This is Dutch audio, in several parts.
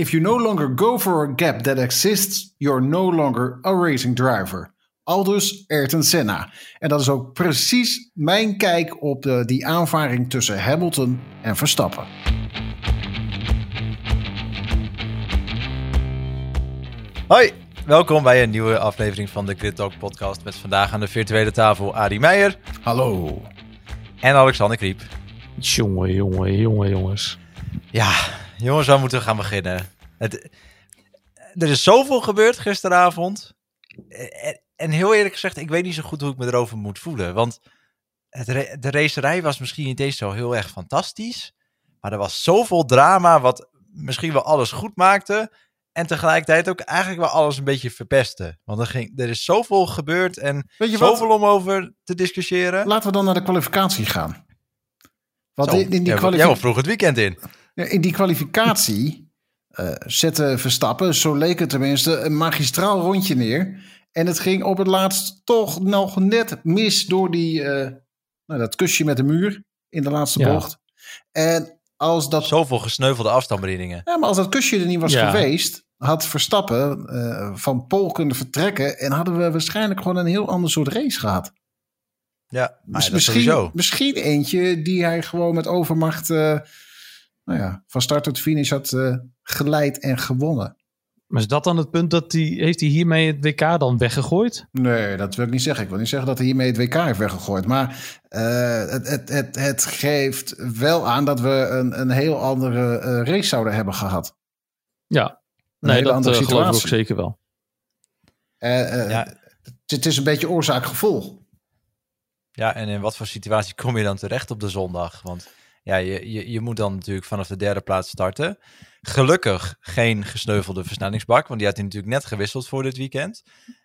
If you no longer go for a gap that exists, you're no longer a racing driver. Aldus Ayrton Senna. En dat is ook precies mijn kijk op de, die aanvaring tussen Hamilton en Verstappen. Hoi, welkom bij een nieuwe aflevering van de Grid Talk podcast met vandaag aan de virtuele tafel Adi Meijer Hallo. en Alexander Kriep. Jongen, jongen, jongen, jongens. Ja, jongens, we moeten gaan beginnen. Het, er is zoveel gebeurd gisteravond. En, en heel eerlijk gezegd, ik weet niet zo goed hoe ik me erover moet voelen. Want het, de racerij was misschien niet eens zo heel erg fantastisch. Maar er was zoveel drama wat misschien wel alles goed maakte. En tegelijkertijd ook eigenlijk wel alles een beetje verpestte. Want er, ging, er is zoveel gebeurd en wat? zoveel om over te discussiëren. Laten we dan naar de kwalificatie gaan. Want Zo, in, in, die jij, jij vroeg het weekend in. In die kwalificatie eh zette Verstappen, zo leek het tenminste, een magistraal rondje neer. En het ging op het laatst toch nog net mis door die, eh, nou, dat kusje met de muur in de laatste Ja. bocht. En als dat, Zoveel gesneuvelde afstandsbedieningen. ja, maar als dat kusje er niet was Ja. geweest, had Verstappen eh, van Pol kunnen vertrekken. En hadden we waarschijnlijk gewoon een heel ander soort race gehad. Ja, maar Dus misschien, misschien eentje die hij gewoon met overmacht eh, nou ja, van start tot finish had eh, geleid en gewonnen. Maar is dat dan het punt dat hij, heeft hij hiermee het WK dan weggegooid? Nee, dat wil ik niet zeggen. Ik wil niet zeggen dat hij hiermee het WK heeft weggegooid. Maar eh, het, het, het, het geeft wel aan dat we een, een heel andere eh, race zouden hebben gehad. Ja, Een nee, hele dat andere eh, geloof ik ook situatie. zeker wel. Eh, eh, Ja. het, het is een beetje oorzaak-gevolg. Ja, en in wat voor situatie kom je dan terecht op de zondag? Want ja, je, je, je moet dan natuurlijk vanaf de derde plaats starten. Gelukkig geen gesneuvelde versnellingsbak, want die had hij natuurlijk net gewisseld voor dit weekend.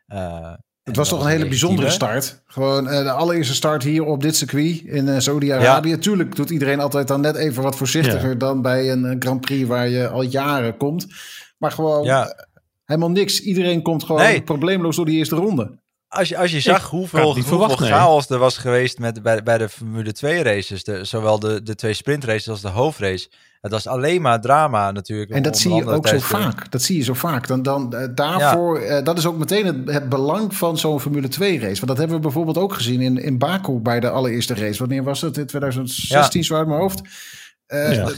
Eh, Het was toch een hele bijzondere start. Gewoon eh, de allereerste start hier op dit circuit in eh, Saudi-Arabië. Tuurlijk doet iedereen altijd dan net even wat voorzichtiger dan bij een, een Grand Prix waar je al jaren komt. Maar gewoon Ja. helemaal niks. Iedereen komt gewoon Nee. probleemloos door die eerste ronde. Als je, als je zag hoeveel, hoeveel verwacht, nee. chaos er was geweest met, bij, bij de Formule 2 races, de, zowel de, de twee sprintraces als de hoofdrace. Het was alleen maar drama natuurlijk. En dat zie je ook zo vaak. Dat zie je zo vaak. Dan, dan, eh, daarvoor, eh, dat is ook meteen het, het belang van zo'n Formule 2 race. Want dat hebben we bijvoorbeeld ook gezien in, in Baku bij de allereerste race. Wanneer was dat? In 2016, zo uit mijn hoofd. Eh, Ja. De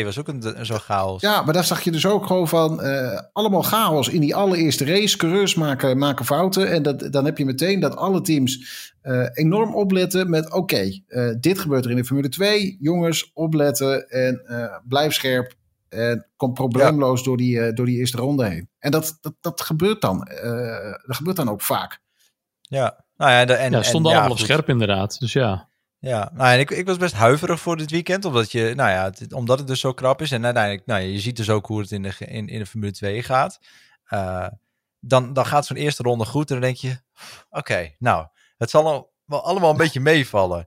GP2 was ook een, een zo'n chaos. Ja, maar daar zag je dus ook gewoon van eh, allemaal chaos in die allereerste race. Coureurs maken, maken fouten. En dat, dan heb je meteen dat alle teams eh, enorm opletten met... oké, eh, dit gebeurt er in de Formule 2. Jongens, opletten en eh, blijf scherp. En kom probleemloos door, die, eh, door die eerste ronde heen. En dat, dat, dat gebeurt dan. eh, dat gebeurt dan ook vaak. Ja, nou ja, de, en, ja, stonden en, allemaal op scherp inderdaad. Dus ja. Ja, nou, en ik, ik was best huiverig voor dit weekend, omdat, je, nou ja, het, omdat het dus zo krap is. En uiteindelijk, nou, je ziet dus ook hoe het in de, in, in de Formule 2 gaat. Eh, dan, dan gaat zo'n eerste ronde goed en dan denk je, oké, nou, het zal al- wel allemaal een beetje meevallen.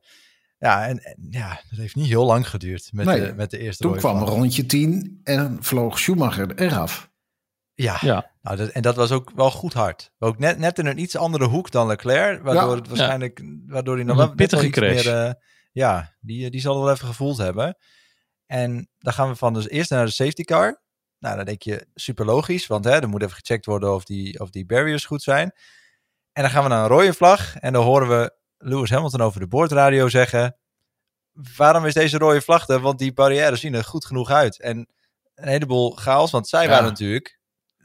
Ja, en, en ja, dat heeft niet heel lang geduurd met, Nee, de, met de eerste Toen kwam rondje 10 en vloog Schumacher eraf. Ja, Ja. Nou, dat, en dat was ook wel goed hard. Ook net, net in een iets andere hoek dan Leclerc, waardoor Ja. het waarschijnlijk, waardoor hij nog wel pittige crash. meer, eh, ja, die, die zal wel even gevoeld hebben. En dan gaan we van dus eerst naar de safety car. Nou, dan denk je super logisch, want hè, er moet even gecheckt worden of die, of die barriers goed zijn. En dan gaan we naar een rode vlag en dan horen we Lewis Hamilton over de boordradio zeggen: Waarom is deze rode vlag er? Want die barrières zien er goed genoeg uit. En een heleboel chaos, want zij Ja. waren natuurlijk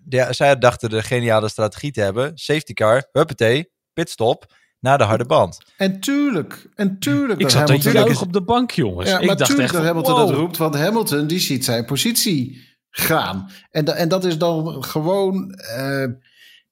ja, zij dachten de geniale strategie te hebben. Safety car, huppatee, pitstop, naar de harde band. En tuurlijk, en tuurlijk. Ik dat zat juichen op de bank, jongens. Ja, ik maar dacht tuurlijk echt dat Hamilton dat roept, want Hamilton die ziet zijn positie gaan. En, da- en dat is dan gewoon, eh,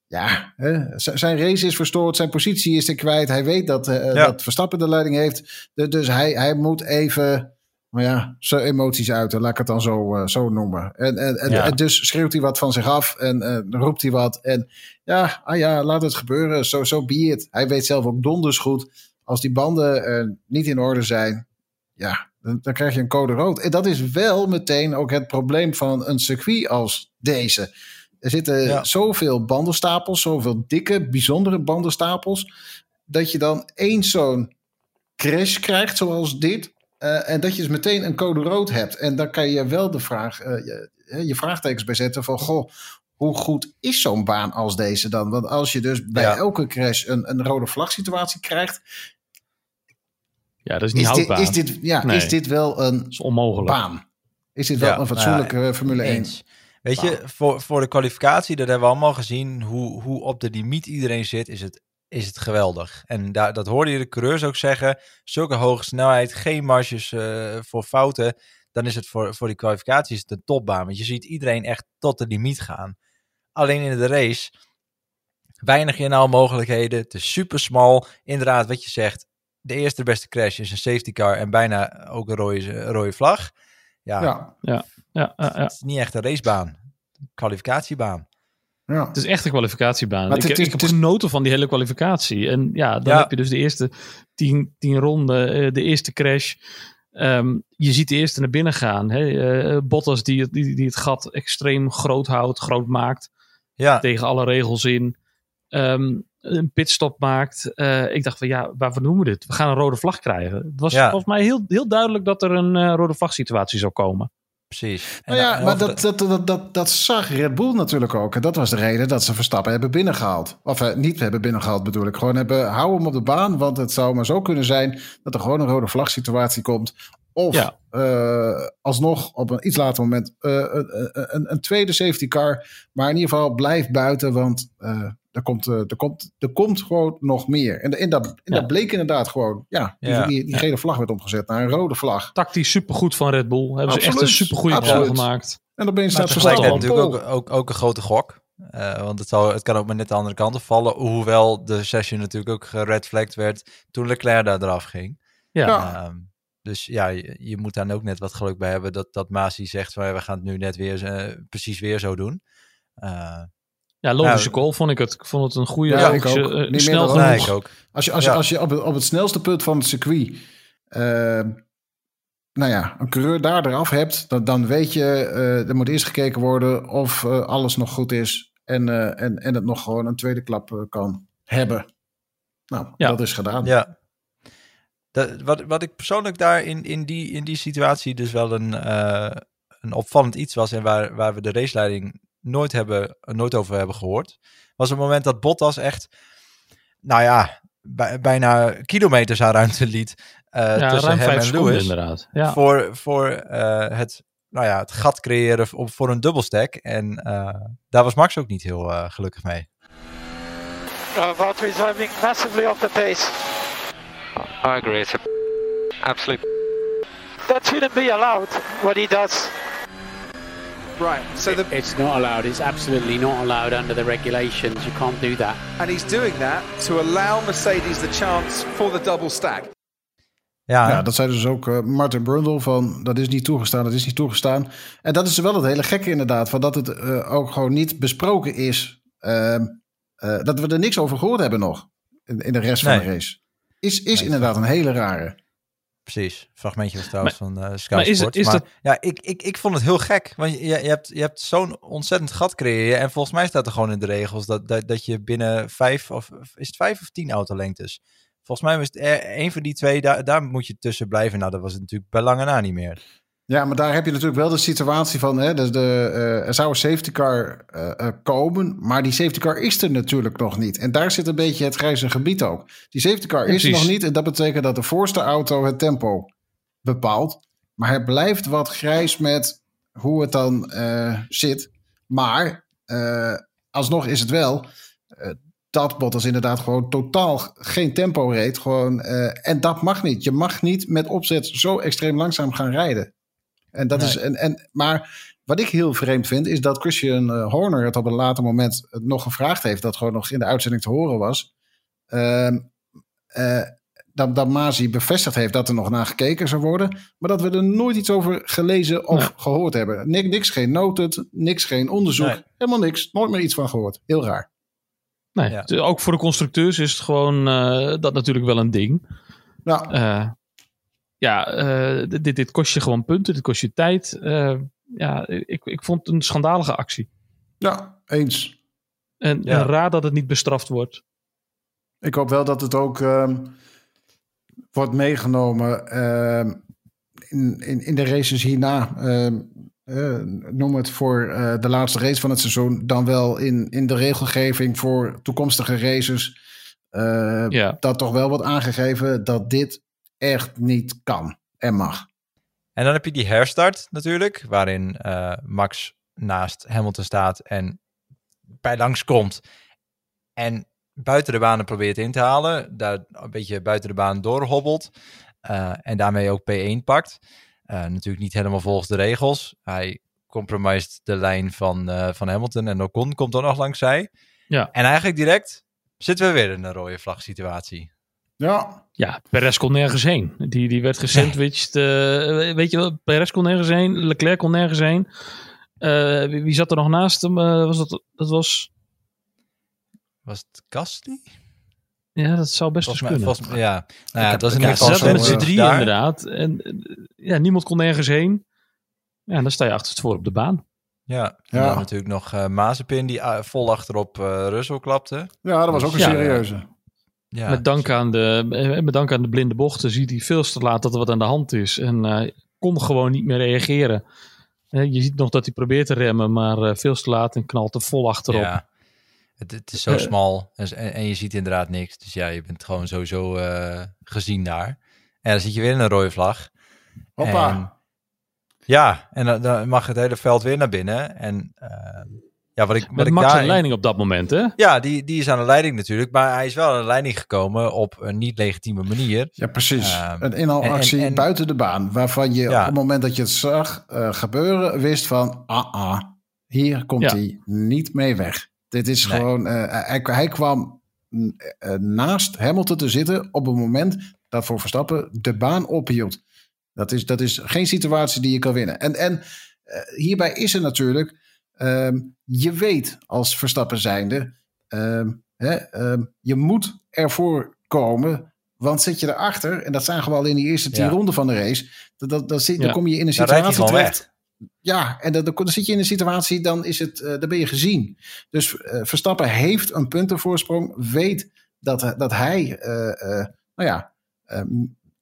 ja, hè, zijn race is verstoord, zijn positie is er kwijt. Hij weet dat, eh, Ja. dat Verstappen de leiding heeft. De- dus hij, hij moet even, nou ja, zijn emoties uiten, laat ik het dan zo, eh, zo noemen. En, en, en, Ja. en dus schreeuwt hij wat van zich af en eh, roept hij wat. En ja, ah ja, laat het gebeuren, zo so, be it. Hij weet zelf ook donders goed, als die banden niet in orde zijn, ja, dan, dan krijg je een code rood. En dat is wel meteen ook het probleem van een circuit als deze. Er zitten Ja. zoveel bandenstapels, zoveel dikke, bijzondere bandenstapels, dat je dan één zo'n crash krijgt zoals dit. Eh, en dat je dus meteen een code rood hebt. En dan kan je wel de vraag, eh, je- eh, je vraagtekens bij zetten van, goh, hoe goed is zo'n baan als deze dan? Want als je dus bij Ja. elke crash een, een rode vlag situatie krijgt, Ja, dat is niet is dit, houdbaar. is, dit, ja, Nee. is dit wel een Dat is onmogelijk. baan? Is dit wel Ja, een fatsoenlijke nou, Formule 1? Eens. Weet je, voor, voor de kwalificatie, dat hebben we allemaal gezien, hoe, hoe op de limiet iedereen zit, is het, is het geweldig. En daar, dat hoorde je de coureurs ook zeggen. Zulke hoge snelheid, geen marges eh, voor fouten. Dan is het voor, voor die kwalificatie is het een topbaan. Want je ziet iedereen echt tot de limiet gaan. Alleen in de race, weinig inhaalmogelijkheden. Het is super smal. Inderdaad, wat je zegt, de eerste beste crash is een safety car en bijna ook een rode, rode vlag. Ja, Ja, Ja, ja, ja. het is niet echt een racebaan. Kwalificatiebaan. Ja. Het is echt een kwalificatiebaan. Maar ik, het heb- is- ik heb genoten van die hele kwalificatie. En ja, dan Ja. heb je dus de eerste tien, tien ronden, eh, de eerste crash. Ehm, je ziet de eerste naar binnen gaan. Hè? Eh, Bottas die, het- die, die het gat extreem groot houdt, groot maakt. Ja, Tegen alle regels in. Ehm, een pitstop maakt. Eh, ik dacht van ja, waarvoor noemen we dit? We gaan een rode vlag krijgen. Het was Ja. volgens mij heel, heel duidelijk dat er een eh, rode vlag situatie zou komen. Precies. Nou ja, maar dat, dat, dat, dat, dat zag Red Bull natuurlijk ook. En dat was de reden dat ze Verstappen hebben binnengehaald. Of eh, niet hebben binnengehaald bedoel ik. Gewoon hebben, hou hem op de baan. Want het zou maar zo kunnen zijn dat er gewoon een rode vlag situatie komt. Of Ja. eh, alsnog op een iets later moment eh, een, een, tweede safety car. Maar in ieder geval blijf buiten. Want er, komt, eh, er, komt, er komt gewoon nog meer. En, en, dat, en Ja. dat bleek inderdaad gewoon. Ja, die, Ja. die, die gele vlag werd omgezet naar een rode vlag. Tactisch supergoed van Red Bull. Hebben ze echt een supergoede call Absoluut. gemaakt. En dan ben je staat natuurlijk ook, ook, ook een grote gok. Eh, want het, zal, het kan ook maar net de andere kant op vallen. Hoewel de session natuurlijk ook geredflagged werd toen Leclerc daar eraf ging. Ja. Ehm, dus ja, je, je moet daar ook net wat geluk bij hebben dat, dat Masi zegt van ja, we gaan het nu net weer eh, precies weer zo doen. Eh, Ja, logische Nou, call vond ik het. Ik vond het een goede, Ja, ik logische, ook. eh, snel genoeg. ook. Als je, als je, als je op, het, op het snelste punt van het circuit. eh, nou ja, een coureur daar eraf hebt. Dan, dan weet je. eh, er moet eerst gekeken worden of eh, alles nog goed is. En, eh, en, en het nog gewoon een tweede klap kan hebben. Nou, Ja. dat is gedaan. Ja. Dat, wat, wat ik persoonlijk daar in, in, die, in die situatie dus wel een, eh, een opvallend iets was en waar, waar we de raceleiding nooit, hebben, nooit over hebben gehoord, was het moment dat Bottas echt, nou ja, bij- bijna kilometers aan ruimte liet eh, Ja, tussen hem en Lewis. inderdaad. Ja. Voor, voor eh, het, nou ja, het gat creëren op, voor een dubbelstack. En eh, daar was Max ook niet heel eh, gelukkig mee. Uh, Valtteri is driving massively off the pace. I agree. It's a absolute. That shouldn't be allowed, what he does. Right. So the It's not allowed. It's absolutely not allowed under the regulations. You can't do that. and he's doing that to allow Mercedes the chance for the double stack. Ja, Ja, dat zei dus ook eh, Martin Brundle van dat is niet toegestaan, dat is niet toegestaan. En dat is wel het hele gekke inderdaad, van dat het eh, ook gewoon niet besproken is. ehm, eh, dat we er niks over gehoord hebben nog in, in de rest van de race. Is, is Nee, inderdaad een hele rare. Precies, fragmentje was trouwens van uh, Sky maar is het- is maar dat- ja, ik, ik, ik vond het heel gek. Want je, je hebt, je hebt zo'n ontzettend gat creëren. En volgens mij staat er gewoon in de regels dat, dat, dat je binnen vijf of is het vijf of tien autolengtes. Volgens mij was het er, een van die twee, daar, daar moet je tussen blijven. Nou, dat was het natuurlijk bij lange na niet meer. Ja, maar daar heb je natuurlijk wel de situatie van, hè, dus de, eh, er zou een safety car eh, eh, komen, maar die safety car is er natuurlijk nog niet. En daar zit een beetje het grijze gebied ook. Die safety car is er nog niet en dat betekent dat de voorste auto het tempo bepaalt. Maar het blijft wat grijs met hoe het dan zit. Maar alsnog is het wel dat Bottas inderdaad gewoon totaal geen tempo reed. Gewoon, en dat mag niet. Je mag niet met opzet zo extreem langzaam gaan rijden. En dat Nee. is, en, en, maar wat ik heel vreemd vind, is dat Christian eh, Horner het op een later moment nog gevraagd heeft. Dat gewoon nog in de uitzending te horen was. Ehm, eh, dat, dat Masi bevestigd heeft dat er nog naar gekeken zou worden. Maar dat we er nooit iets over gelezen of Nee. gehoord hebben. Niks, niks geen noted, niks geen onderzoek. Nee. Helemaal niks. Nooit meer iets van gehoord. Heel raar. Nee, Ja. het- ook voor de constructeurs is het gewoon eh, dat natuurlijk wel een ding. Nou, Eh, ja, eh, dit, dit kost je gewoon punten, dit kost je tijd. Eh, ja, ik, ik vond het een schandalige actie. ja, eens. En, Ja. en raar dat het niet bestraft wordt. Ik hoop wel dat het ook ehm, wordt meegenomen ehm, in, in, in de races hierna. Ehm, eh, noem het voor eh, de laatste race van het seizoen, dan wel in, in de regelgeving voor toekomstige races, eh, Ja. dat toch wel wordt aangegeven dat dit echt niet kan en mag. En dan heb je die herstart natuurlijk, waarin eh, Max naast Hamilton staat en bij langs komt. En buiten de banen probeert in te halen. Daar een beetje buiten de baan doorhobbelt. eh, en daarmee ook P1 pakt. Eh, natuurlijk niet helemaal volgens de regels. Hij compromised de lijn van, eh, van Hamilton. En Ocon komt dan nog langs zij. Ja. En eigenlijk direct zitten we weer in een rode vlag situatie. Ja, Ja, Perez kon nergens heen. Die, die werd gesandwiched. eh, weet je wel, Perez kon nergens heen. Leclerc kon nergens heen. Eh, wie, wie zat er nog naast hem? Eh, was dat, dat was... Was het Gasly? Ja, dat zou best mij, kunnen. volgens mij- ja. Nou ja, heb- het was ieder Ze met z'n drie daar. inderdaad. En ja, niemand kon nergens heen. Ja, en dan sta je achter het voor op de baan. Ja, en Ja. dan natuurlijk nog eh Mazepin die vol achterop eh Russell klapte. ja dat was ook een Ja. serieuze. Ja, Met, dank aan de, eh, met dank aan de blinde bochten ziet hij veel te laat dat er wat aan de hand is. En eh, kon gewoon niet meer reageren. Eh, je ziet nog dat hij probeert te remmen, maar eh, veel te laat en knalt er vol achterop. Ja. Het, het is zo smal en, en je ziet inderdaad niks. Dus ja, je bent gewoon sowieso eh, gezien daar. En dan zit je weer in een rode vlag. Hoppa. En- ja, en dan, dan mag het hele veld weer naar binnen. En ja, wat ik, wat Met ik Max aan daar de leiding op dat moment, hè? Ja, die, die is aan de leiding natuurlijk. Maar hij is wel aan de leiding gekomen op een niet legitieme manier. Ja, precies. Ehm, een inhaalactie en- en- buiten de baan. Waarvan je Ja. op het moment dat je het zag eh, gebeuren, wist van... Ah, ah, hier komt Ja. hij niet mee weg. Dit is Nee. gewoon... eh, hij, hij kwam mm, eh, naast Hamilton te zitten op het moment dat voor Verstappen de baan ophield. Dat is, dat is geen situatie die je kan winnen. En, en hierbij is er natuurlijk... ehm, je weet als Verstappen zijnde... ehm, hè, ehm, je moet ervoor komen... Want zit je erachter, en dat zagen we al in die eerste tien Ja. ronden van de race, dat, dat, dat zit, Ja. dan kom je in een situatie terecht. weg. Ja, en dan, dan zit je in een situatie, dan, is het, eh, dan ben je gezien. Dus eh, Verstappen heeft een puntenvoorsprong, weet dat, dat hij, eh, eh, nou ja, ehm,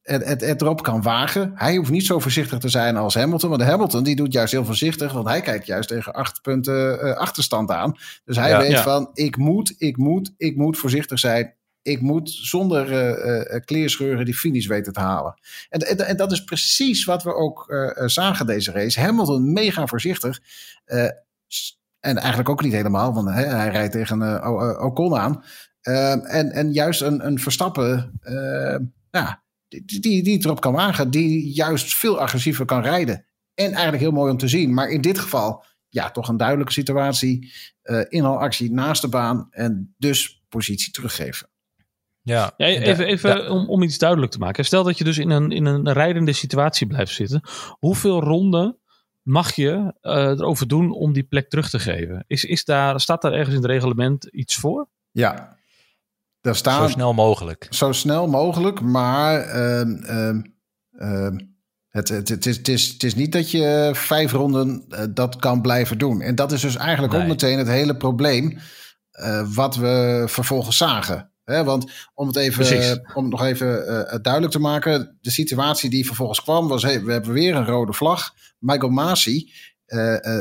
het, het, het erop kan wagen. Hij hoeft niet zo voorzichtig te zijn als Hamilton. Want Hamilton die doet juist heel voorzichtig. Want hij kijkt juist tegen acht punten eh, achterstand aan. Dus hij Ja. weet Ja. van ik moet, ik moet, ik moet voorzichtig zijn. Ik moet zonder eh, eh, kleerscheuren die finish weten te halen. En, en, en dat is precies wat we ook zagen deze race. Hamilton mega voorzichtig. En eigenlijk ook niet helemaal, want hè, hij rijdt tegen Ocon aan. En, en juist een, een Verstappen, ja, die, die, die het erop kan wagen, die juist veel agressiever kan rijden. En eigenlijk heel mooi om te zien. Maar in dit geval, ja, toch een duidelijke situatie. eh inhaalactie naast de baan en dus positie teruggeven. Ja, Ja, en even even om, om iets duidelijk te maken. Stel dat je dus in een, in een rijdende situatie blijft zitten. Hoeveel ronden mag je eh, erover doen om die plek terug te geven? Is, is daar, staat daar ergens in het reglement iets voor? Ja, daar staan zo snel mogelijk. zo snel mogelijk, maar ehm, ehm, ehm, het, het, het, is, het, is, het is niet dat je vijf ronden eh, dat kan blijven doen. En dat is dus eigenlijk ook Nee. meteen het hele probleem eh, wat we vervolgens zagen. Hè, want om het, even, om het nog even eh, duidelijk te maken, de situatie die vervolgens kwam was: hey, we hebben weer een rode vlag. Michael Masi,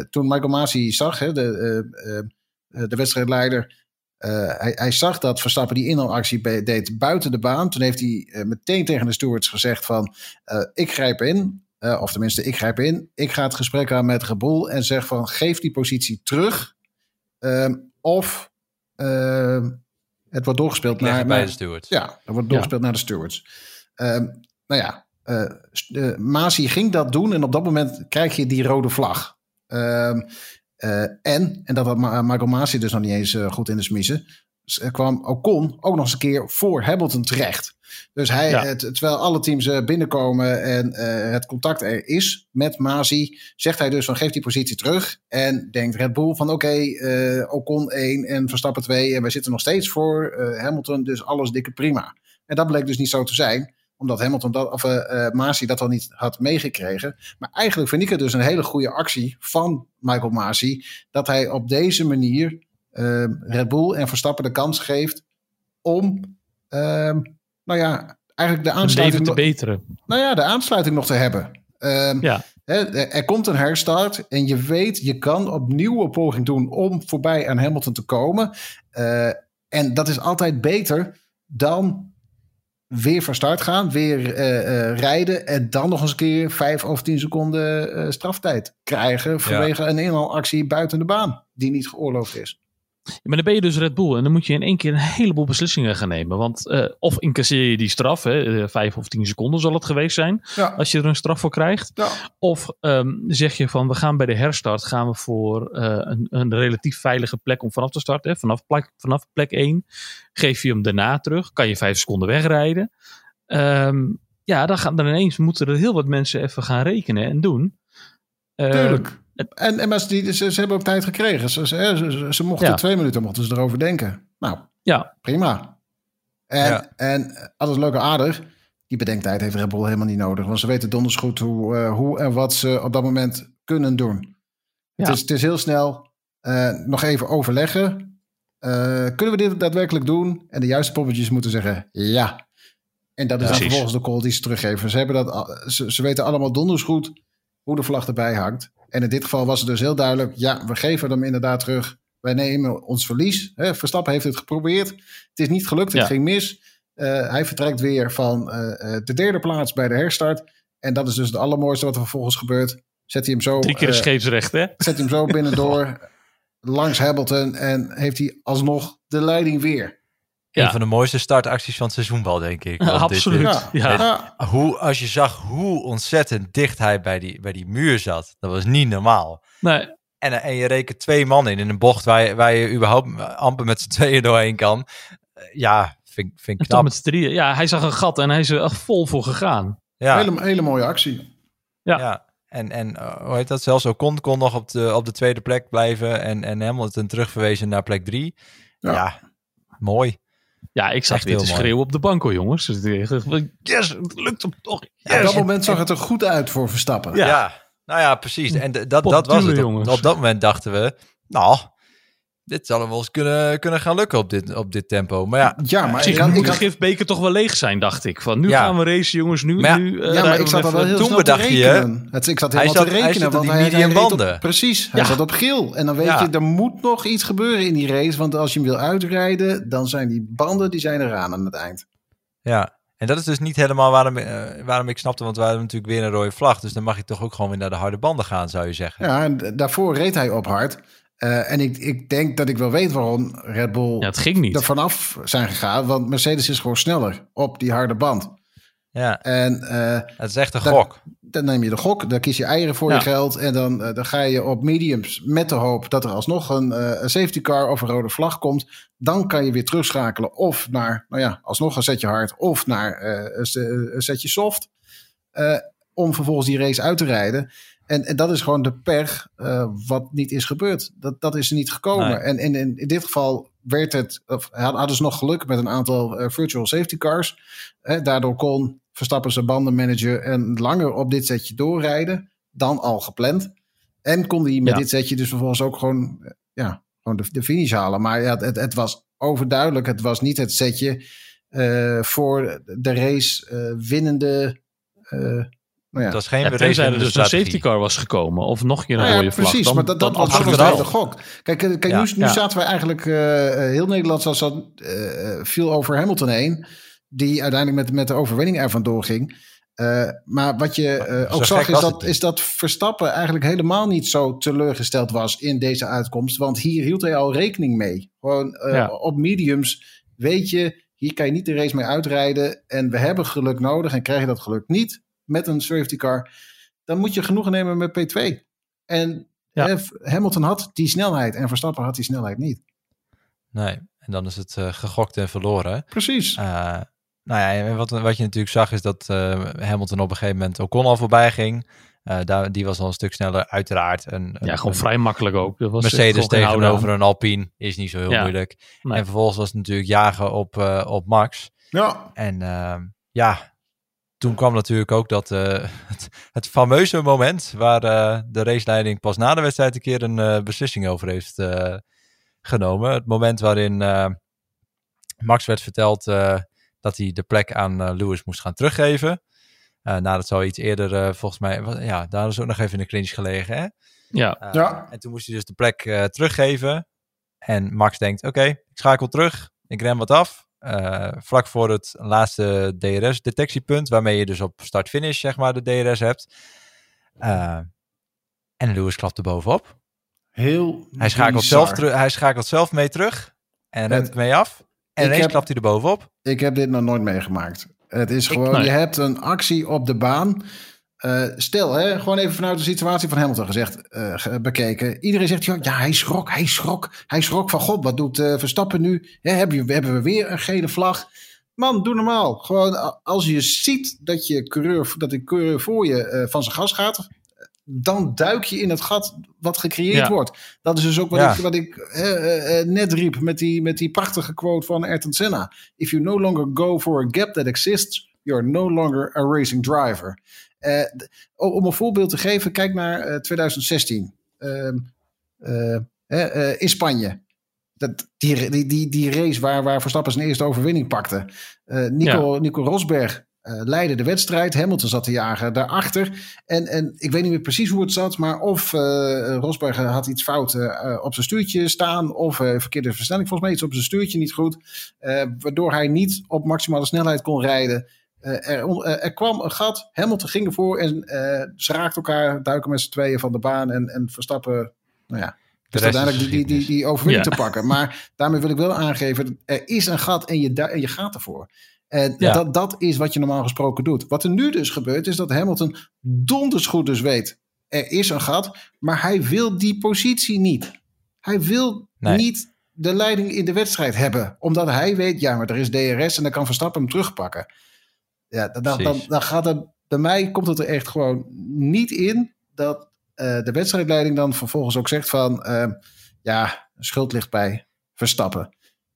toen Michael Masi zag, hè, de, de wedstrijdleider, eh, hij, hij zag dat Verstappen die inhaalactie deed buiten de baan. Toen heeft hij eh, meteen tegen de stewards gezegd van... eh, ik grijp in, eh, of tenminste ik grijp in. Ik ga het gesprek aan met Reboel en zeg van... geef die positie terug. Ehm, of ehm, het wordt doorgespeeld naar... het bij de stewards. ja, er wordt doorgespeeld naar de stewards. Ehm, nou ja, eh eh, Masi ging dat doen en op dat moment krijg je die rode vlag. Ehm, eh, en, en dat had Ma- Michael Masi dus nog niet eens eh, goed in de smiezen, kwam Ocon ook nog eens een keer voor Hamilton terecht. Dus hij, Ja. het, terwijl alle teams eh, binnenkomen en eh, het contact er is met Masi, zegt hij dus van geef die positie terug. En denkt Red Bull van oké, eh, Ocon 1 en Verstappen 2 en wij zitten nog steeds voor eh, Hamilton, dus alles dikke prima. En dat bleek dus niet zo te zijn, omdat Hamilton dat, of Masi dat al niet had meegekregen. Maar eigenlijk vind ik het dus een hele goede actie van Michael Masi, dat hij op deze manier eh, Red Bull en Verstappen de kans geeft om, ehm, nou ja, eigenlijk de aansluiting, te beteren. nou ja, de aansluiting nog te hebben. Ehm, Ja. Er er komt een herstart en je weet, je kan opnieuw een poging doen om voorbij aan Hamilton te komen. Eh, en dat is altijd beter dan weer van start gaan, weer eh, eh, rijden en dan nog eens een keer vijf of tien seconden eh, straftijd krijgen vanwege een inhaalactie buiten de baan die niet geoorloofd is. Ja, maar dan ben je dus Red Bull en dan moet je in één keer een heleboel beslissingen gaan nemen. Want eh, of incasseer je die straf, hè, eh, vijf of tien seconden zal het geweest zijn, Ja. als je er een straf voor krijgt. Ja. Of ehm, zeg je van we gaan bij de herstart gaan we voor eh, een, een relatief veilige plek om vanaf te starten. Hè. Vanaf, plek, vanaf plek 1 geef je hem daarna terug. Kan je vijf seconden wegrijden. Ehm, ja, dan, gaan, dan ineens moeten er heel wat mensen even gaan rekenen en doen. Ehm, Tuurlijk. En, en maar die, ze, ze hebben ook tijd gekregen. Ze, ze, ze, ze mochten Ja. twee minuten mochten ze erover denken. Nou, Ja, prima. En, Ja. en alles leuk en aardig. Die bedenktijd heeft Red Bull helemaal niet nodig. Want ze weten donders goed hoe, eh, hoe en wat ze op dat moment kunnen doen. Ja. Het, is, het is heel snel eh, nog even overleggen. Eh, kunnen we dit daadwerkelijk doen? En de juiste poppetjes moeten zeggen ja. En dat is dan vervolgens de call die ze teruggeven. Ze, hebben dat, ze, ze weten allemaal donders goed hoe de vlag erbij hangt. En in dit geval was het dus heel duidelijk. Ja, we geven hem inderdaad terug. Wij nemen ons verlies. Hè, Verstappen heeft het geprobeerd. Het is niet gelukt. Het Ja. ging mis. Eh, hij vertrekt weer van eh, eh, de derde plaats bij de herstart. En dat is dus het allermooiste wat er vervolgens gebeurt. Zet hij hem zo, drie keer scheepsrecht hè. zet hij hem zo binnendoor langs Hamilton. En heeft hij alsnog de leiding weer. Ja. Een van de mooiste startacties van het seizoen wel, denk ik. Dit- Absoluut. Ja. Hoe, als je zag hoe ontzettend dicht hij bij die, bij die muur zat, dat was niet normaal. Nee, En, en je rekent twee man in in een bocht waar je, waar je überhaupt amper met z'n tweeën doorheen kan. Eh, Ja, vind, vind ik knap. met z'n drieën. Ja, hij zag een gat en hij is er echt vol voor gegaan. Ja, Hele, hele mooie actie. Ja. ja. En, en eh, hoe heet dat? Zelfs Ocon kon nog op de, op de tweede plek blijven. En, en Hamilton terugverwezen naar plek drie. Ja. Ja, mooi. Ja, ik zag weer te mooi. schreeuwen op de bank hoor, jongens. Dus Yes, het lukt hem toch. Op Yes. dat moment zag het er goed uit voor Verstappen. Ja. Ja, nou ja, precies. En dat, dat was het. Op, jongens. op dat moment dachten we, nou, dit zal hem wel eens kunnen, kunnen gaan lukken op dit, op dit tempo. Maar ja, Ja, maar Precies, ik, ik de gifbeker toch wel leeg zijn, dacht ik. Van nu Ja. gaan we racen, jongens. Nu, Maar ja, nu, eh, ja, maar ik we zat al wel heel toen snel te bedacht je, rekenen. Het, ik zat hij helemaal zat- te hij rekenen. op want die hij, hij medium reed op- banden. precies, hij Ja. zat op geel. En dan weet Ja. je, er moet nog iets gebeuren in die race. Want als je hem wil uitrijden, dan zijn die banden die zijn eraan aan het eind. ja. En dat is dus niet helemaal waarom, eh, waarom ik snapte, want we hadden natuurlijk weer een rode vlag. Dus dan mag je toch ook gewoon weer naar de harde banden gaan, zou je zeggen. Ja, en daarvoor reed hij op hard. Eh, en ik, ik denk dat ik wel weet waarom Red Bull Ja, het ging niet. er vanaf zijn gegaan. Want Mercedes is gewoon sneller op die harde band. Ja, En eh, het is echt een gok. dan neem je de gok, dan kies je eieren voor Ja. je geld. En dan, eh, dan ga je op mediums met de hoop dat er alsnog een, eh, een safety car of een rode vlag komt. Dan kan je weer terugschakelen of naar, nou ja, alsnog een setje hard of naar eh, een, se- een setje soft. eh, om vervolgens die race uit te rijden. En, en dat is gewoon de pech eh, wat niet is gebeurd. Dat, dat is er niet gekomen. Nee. En, en in, in dit geval werd het, of hadden ze nog geluk met een aantal eh, virtual safety cars. Eh, daardoor kon Verstappen zijn bandenmanager en langer op dit setje doorrijden dan al gepland. En kon hij met Ja. dit setje dus vervolgens ook gewoon, ja, gewoon de, de finish halen. Maar ja, het, het was overduidelijk. Het was niet het setje voor de race winnende. Nou ja, Het was geen Ja, tenzij er dus een safety car was gekomen. Of nog een keer een Nou ja, rode vlag. precies, dan, maar dat, dat dan was de gok. Kijk, eh, kijk Ja, nu, nu ja. zaten we eigenlijk... eh, heel Nederland zat, zat, eh, viel over Hamilton heen. Die uiteindelijk met, met de overwinning er vandoor ging. Eh, maar wat je eh, ook zag, is dat, is dat Verstappen eigenlijk helemaal niet zo teleurgesteld was in deze uitkomst. Want hier hield hij al rekening mee. Gewoon eh, Ja. op mediums weet je, hier kan je niet de race mee uitrijden. En we hebben geluk nodig. En krijg je dat geluk niet met een safety car, dan moet je genoegen nemen met P2. En Ja. eh, Hamilton had die snelheid en Verstappen had die snelheid niet. Nee, en dan is het eh, gegokt en verloren. Precies. Eh, nou ja, en wat, wat je natuurlijk zag is dat eh, Hamilton op een gegeven moment Ocon al voorbij ging. Eh, daar, die was al een stuk sneller, uiteraard. Een, Ja, gewoon een vrij makkelijk ook. Dat was Mercedes gewoon geen houden tegenover een Alpine is niet zo heel Ja. moeilijk. Nee. En vervolgens was het natuurlijk jagen op, eh, op Max. Ja. En ehm, ja, toen kwam natuurlijk ook dat eh, het, het fameuze moment waar eh, de raceleiding pas na de wedstrijd een keer een eh, beslissing over heeft eh, genomen. Het moment waarin eh, Max werd verteld eh, dat hij de plek aan Lewis moest gaan teruggeven. Uh, nou, dat zou iets eerder, uh, volgens mij, wat, ja, daar is ook nog even in de clinch gelegen. Hè? Ja. Uh, Ja. En toen moest hij dus de plek uh, teruggeven. En Max denkt, oké, okay, ik schakel terug. Ik rem wat af. Uh, vlak voor het laatste DRS-detectiepunt, waarmee je dus op start-finish, zeg maar, de DRS hebt. Uh, en Lewis klapt er bovenop. Heel hij schakelt, zelf hij schakelt zelf mee terug en remt Het- mee af. En ineens heb- klapt hij er bovenop. Ik heb dit nog nooit meegemaakt. Het is Ik- gewoon, nee. je hebt een actie op de baan. Eh, stel, hè, gewoon even vanuit de situatie van Hamilton gezegd, eh, bekeken. Iedereen zegt, joh, ja, hij schrok, hij schrok. Hij schrok van, god, wat doet eh, Verstappen nu? Hè, hebben, we, hebben we weer een gele vlag? Man, doe normaal. Gewoon, als je ziet dat, je coureur, dat de coureur voor je van zijn gas gaat... dan duik je in het gat wat gecreëerd Ja. wordt. Dat is dus ook wat Ja. ik, wat ik net riep met die, met die prachtige quote van Ayrton Senna. If you no longer go for a gap that exists, you're no longer a racing driver. Eh, om een voorbeeld te geven, kijk naar eh, 2016 Ehm, eh, eh, eh, in Spanje. Dat, die, die, die, die race waar, waar Verstappen zijn eerste overwinning pakte. Nico, Nico Rosberg leidde de wedstrijd. Hamilton zat te jagen daarachter. En, en ik weet niet meer precies hoe het zat, maar of Rosberg had iets fout op zijn stuurtje staan, of verkeerde versnelling, volgens mij iets op zijn stuurtje niet goed, waardoor hij niet op maximale snelheid kon rijden. Eh, er, eh, er kwam een gat, Hamilton ging ervoor en eh, ze raakten elkaar, duiken met z'n tweeën van de baan en, en Verstappen, nou ja, dus uiteindelijk die, die, die, die overwinning Ja. te pakken. Maar daarmee wil ik wel aangeven, er is een gat en je, en je gaat ervoor. En Ja. dat, dat is wat je normaal gesproken doet. Wat er nu dus gebeurt, is dat Hamilton donders goed dus weet. Er is een gat, maar hij wil die positie niet. Hij wil Nee. niet de leiding in de wedstrijd hebben. Omdat hij weet, ja, maar er is DRS en dan kan Verstappen hem terugpakken. Ja, dan, dan, dan, gaat het, bij mij komt het er echt gewoon niet in dat eh, de wedstrijdleiding dan vervolgens ook zegt van, eh, ja, schuld ligt bij Verstappen.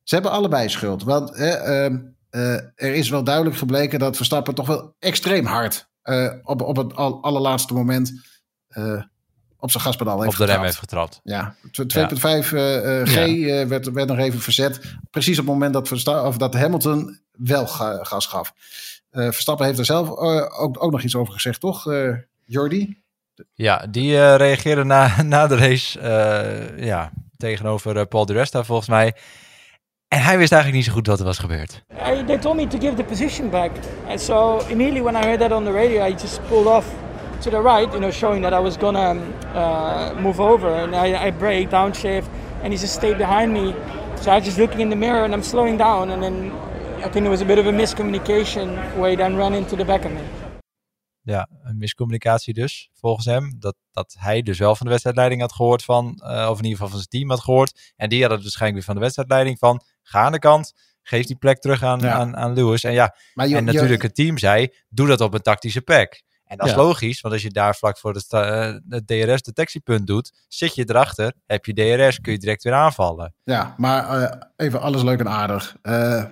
Ze hebben allebei schuld. Want eh, ehm, eh, er is wel duidelijk gebleken dat Verstappen toch wel extreem hard eh, op, op het al, allerlaatste moment op zijn gaspedaal heeft Op de rem heeft getrapt. Ja, 2.5 eh, eh, G eh, werd, werd nog even verzet. Precies op het moment dat, Versta of dat Hamilton wel ga- gas gaf. Eh, Verstappen heeft er zelf eh, ook, ook nog iets over gezegd, toch, eh Jordi? Ja, die eh, reageerde na, na de race eh, ja, tegenover Paul de Resta volgens mij. En hij wist eigenlijk niet zo goed wat er was gebeurd. I, they told me to give the position back. And so immediately when I heard that on the radio, I just pulled off to the right, you know, showing that I was gonna uh, move over. And I, I brake, downshift, and he just stayed behind me. So I was just looking in the mirror and I'm slowing down. And then I think there was a bit of a miscommunication where he then ran into the back of me. Ja, een miscommunicatie dus, volgens hem. Dat, dat hij dus wel van de wedstrijdleiding had gehoord van, eh, of in ieder geval van zijn team had gehoord. En die had het waarschijnlijk weer van de wedstrijdleiding van, ga aan de kant, geef die plek terug aan, Ja. aan, aan Lewis. En ja, Maar je- en je- natuurlijk het team zei, doe dat op een tactische plek. En dat is Ja. logisch, want als je daar vlak voor het, eh, het DRS-detectiepunt doet, zit je erachter, heb je DRS, kun je direct weer aanvallen. Ja, maar eh, even alles leuk en aardig. Eh,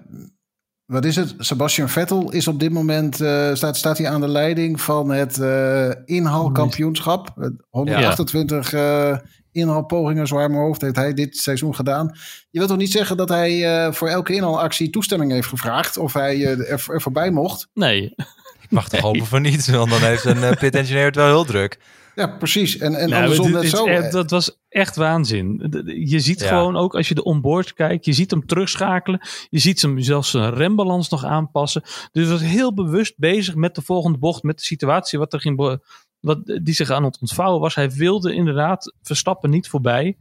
wat is het? Sebastian Vettel is op dit moment eh, staat, staat hij aan de leiding van het eh inhaalkampioenschap. Eh, 128 eh inhaalpogingen, uit mijn hoofd, heeft hij dit seizoen gedaan. Je wilt toch niet zeggen dat hij eh, voor elke inhaalactie toestemming heeft gevraagd of hij eh, er, er voorbij mocht? Nee. Ik mag toch hopen voor niets, want dan heeft een eh, pit engineer het wel heel druk. Ja, precies. En, en Nou, andersom dit- net zo. echt- dat was echt waanzin. Je ziet Ja. gewoon ook als je de onboard kijkt, je ziet hem terugschakelen. Je ziet hem zelfs zijn rembalans nog aanpassen. Dus hij was heel bewust bezig met de volgende bocht, met de situatie wat er ging, wat, die zich aan het ontvouwen was. Hij wilde inderdaad Verstappen niet voorbij.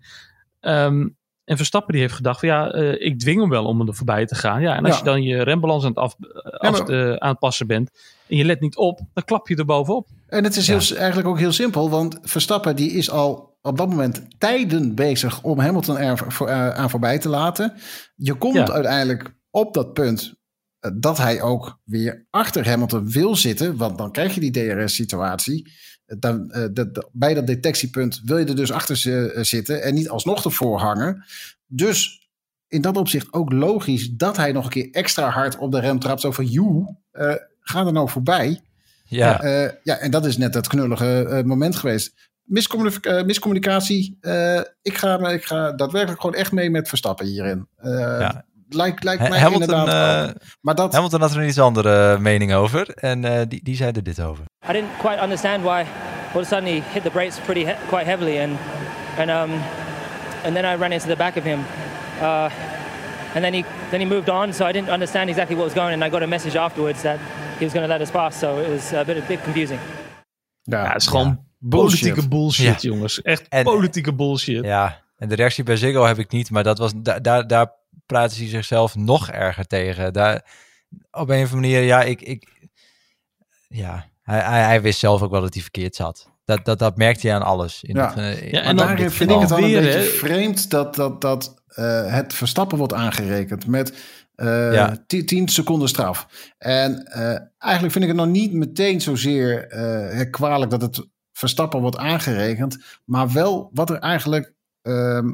Ehm, en Verstappen die heeft gedacht, van, ja, eh, ik dwing hem wel om er voorbij te gaan. Ja, en als Ja. je dan je rembalans aan het, af, af- maar- eh, aan het passen bent en je let niet op, dan klap je er bovenop. En het is heel, eigenlijk ook heel simpel, want Verstappen die is al op dat moment tijden bezig om Hamilton er voor, eh, aan voorbij te laten. Je komt Ja. uiteindelijk op dat punt eh, dat hij ook weer achter Hamilton wil zitten, want dan krijg je die DRS-situatie. Eh, Dan, dat- bij dat detectiepunt wil je er dus achter zitten en niet alsnog ervoor hangen. Dus in dat opzicht ook logisch dat hij nog een keer extra hard op de rem trapt. Zo van, joe, ga er nou voorbij. Ja, Eh, ja, en dat is net dat knullige eh, moment geweest. Miscommuni- eh, miscommunicatie. Eh, ik, ga, ik ga daadwerkelijk gewoon echt mee met Verstappen hierin. Eh, Ja. lijkt, lijkt mij Hamilton, inderdaad eh. Maar dat, Hamilton had er een iets andere mening over. En eh, die, die zei er dit over. I didn't quite understand why all of a sudden he hit the brakes pretty he- quite heavily and and um and then I ran into the back of him. And then he then he moved on, so I didn't understand exactly what was going on. And I got a message afterwards that he was going to let us pass, so it was a bit a bit confusing. ja, Ja, het is gewoon Bullshit. politieke bullshit, Ja. jongens. Echt En- politieke bullshit. Ja, en de reactie bij Ziggo heb ik niet, maar dat was, da, daar, daar praten ze zichzelf nog erger tegen. Daar, op een of andere manier, ja, ik, ik ja, hij, hij, hij wist zelf ook wel dat hij verkeerd zat. Dat, dat, dat merkte hij aan alles. In Ja. het, eh, Ja, en daarin vind ik het dan Weer, een beetje vreemd dat, dat, dat eh, het Verstappen wordt aangerekend met eh Ja. 10 10 seconden straf. En eh, eigenlijk vind ik het nog niet meteen zozeer eh, kwalijk dat het Verstappen wordt aangerekend, maar wel wat er eigenlijk ehm,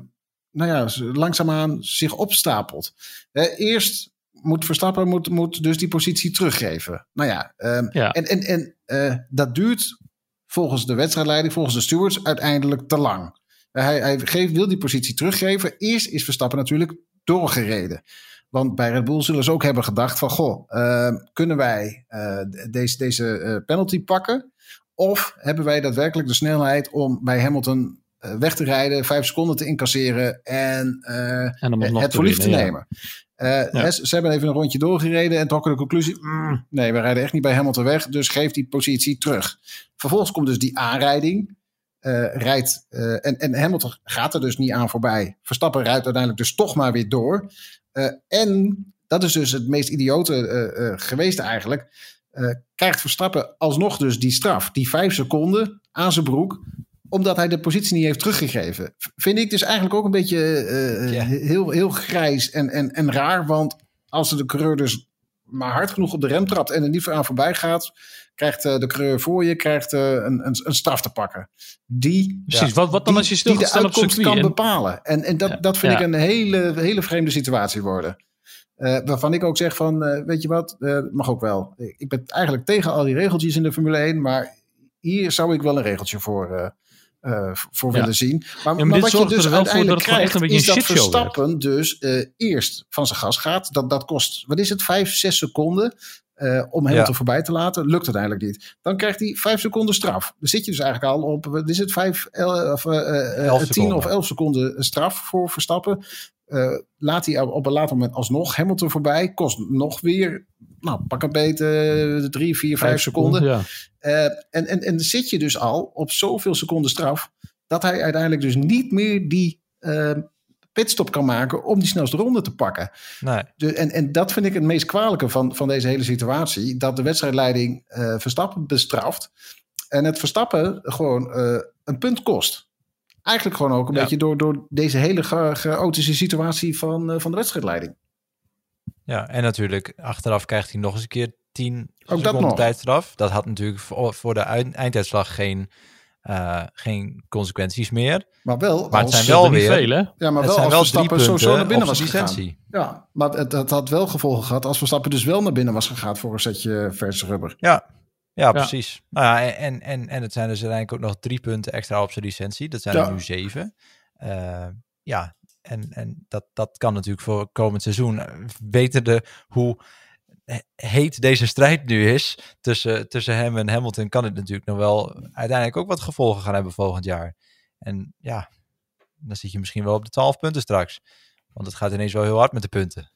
nou ja, langzaamaan zich opstapelt. Eh, eerst moet Verstappen moet, moet dus die positie teruggeven. Nou ja, ehm, Ja. en, en, en eh, dat duurt volgens de wedstrijdleiding, volgens de stewards, uiteindelijk te lang. Eh, Hij, hij geeft, wil die positie teruggeven. Eerst is Verstappen natuurlijk doorgereden. Want bij Red Bull zullen ze ook hebben gedacht van... goh, eh, kunnen wij eh, de- deze, deze eh, penalty pakken? Of hebben wij daadwerkelijk de snelheid om bij Hamilton weg te rijden... vijf seconden te incasseren en het voor lief te ja. Eh, ze, ze hebben even een rondje doorgereden en trokken de conclusie... "Mm, nee, we rijden echt niet bij Hamilton weg, dus geef die positie terug. Vervolgens komt dus die aanrijding eh, rijdt. eh, en, en Hamilton gaat er dus niet aan voorbij. Verstappen rijdt uiteindelijk dus toch maar weer door. En dat is dus het meest idiote geweest eigenlijk. krijgt Verstappen alsnog dus die straf. Die vijf seconden aan zijn broek omdat hij de positie niet heeft teruggegeven. Vind ik dus eigenlijk ook een beetje eh, Ja. heel, heel grijs en, en, en raar. Want als de coureur dus maar hard genoeg op de rem trapt en er niet aan voorbij gaat, krijgt eh, de coureur voor je krijgt, eh, een, een, een straf te pakken. Die, Precies, wat, wat dan die, als je die de uitkomst kan En- bepalen. En, en dat, dat vind Ja. ik een hele, hele vreemde situatie worden. Eh, waarvan ik ook zeg van, eh, weet je wat, eh, mag ook wel. Ik ben eigenlijk tegen al die regeltjes in de Formule 1, maar hier zou ik wel een regeltje voor, eh, voor Ja. willen zien. Maar, maar maar dit wat je dus uiteindelijk krijgt, een is dat. Verstappen dus eh, eerst van zijn gas gaat. Dat, dat kost, wat is het, vijf, zes seconden eh, om Hamilton Ja. voorbij te laten. Lukt uiteindelijk niet. Dan krijgt hij vijf seconden straf. Dan zit je dus eigenlijk al op, wat is het, vijf, el, of, eh, Elf tien of elf seconden straf voor Verstappen. Laat hij op een later moment alsnog Hamilton voorbij. Kost nog weer, nou, pak een beetje drie, vier, vijf, seconden. Ja. Eh, en, en, en zit je dus al op zoveel seconden straf. dat hij uiteindelijk dus niet meer die eh, pitstop kan maken. om die snelste ronde te pakken. Nee. En, en dat vind ik het meest kwalijke van, van deze hele situatie. Dat de wedstrijdleiding eh, Verstappen bestraft. En het Verstappen gewoon eh, een punt kost. Eigenlijk gewoon ook een Ja. beetje door, door deze hele cha- chaotische situatie van, eh, van de wedstrijdleiding. Ja, en natuurlijk, achteraf krijgt hij nog eens een keer 10 dat seconden nog. tijdstraf. Dat had natuurlijk voor, voor de eind- einduitslag geen, eh, geen consequenties meer. Maar wel Maar het zijn wel niet weer, veel, hè? ja, maar het wel zijn als wel Verstappen sowieso naar binnen was gegaan. licentie. Ja, maar het, het had wel gevolgen gehad als Verstappen dus wel naar binnen was gegaan voor een setje verse rubber. Ja, ja, precies. Nou ja, en, en, en het zijn dus uiteindelijk ook nog drie punten extra op zijn licentie. Dat zijn Ja. er nu zeven. Eh, ja, en, en dat, dat kan natuurlijk voor komend seizoen. eh, Wetende hoe he- heet deze strijd nu is tussen, tussen hem en Hamilton, kan het natuurlijk nog wel uiteindelijk ook wat gevolgen gaan hebben volgend jaar. En ja, dan zit je misschien wel op de 12 punten straks. Want het gaat ineens wel heel hard met de punten.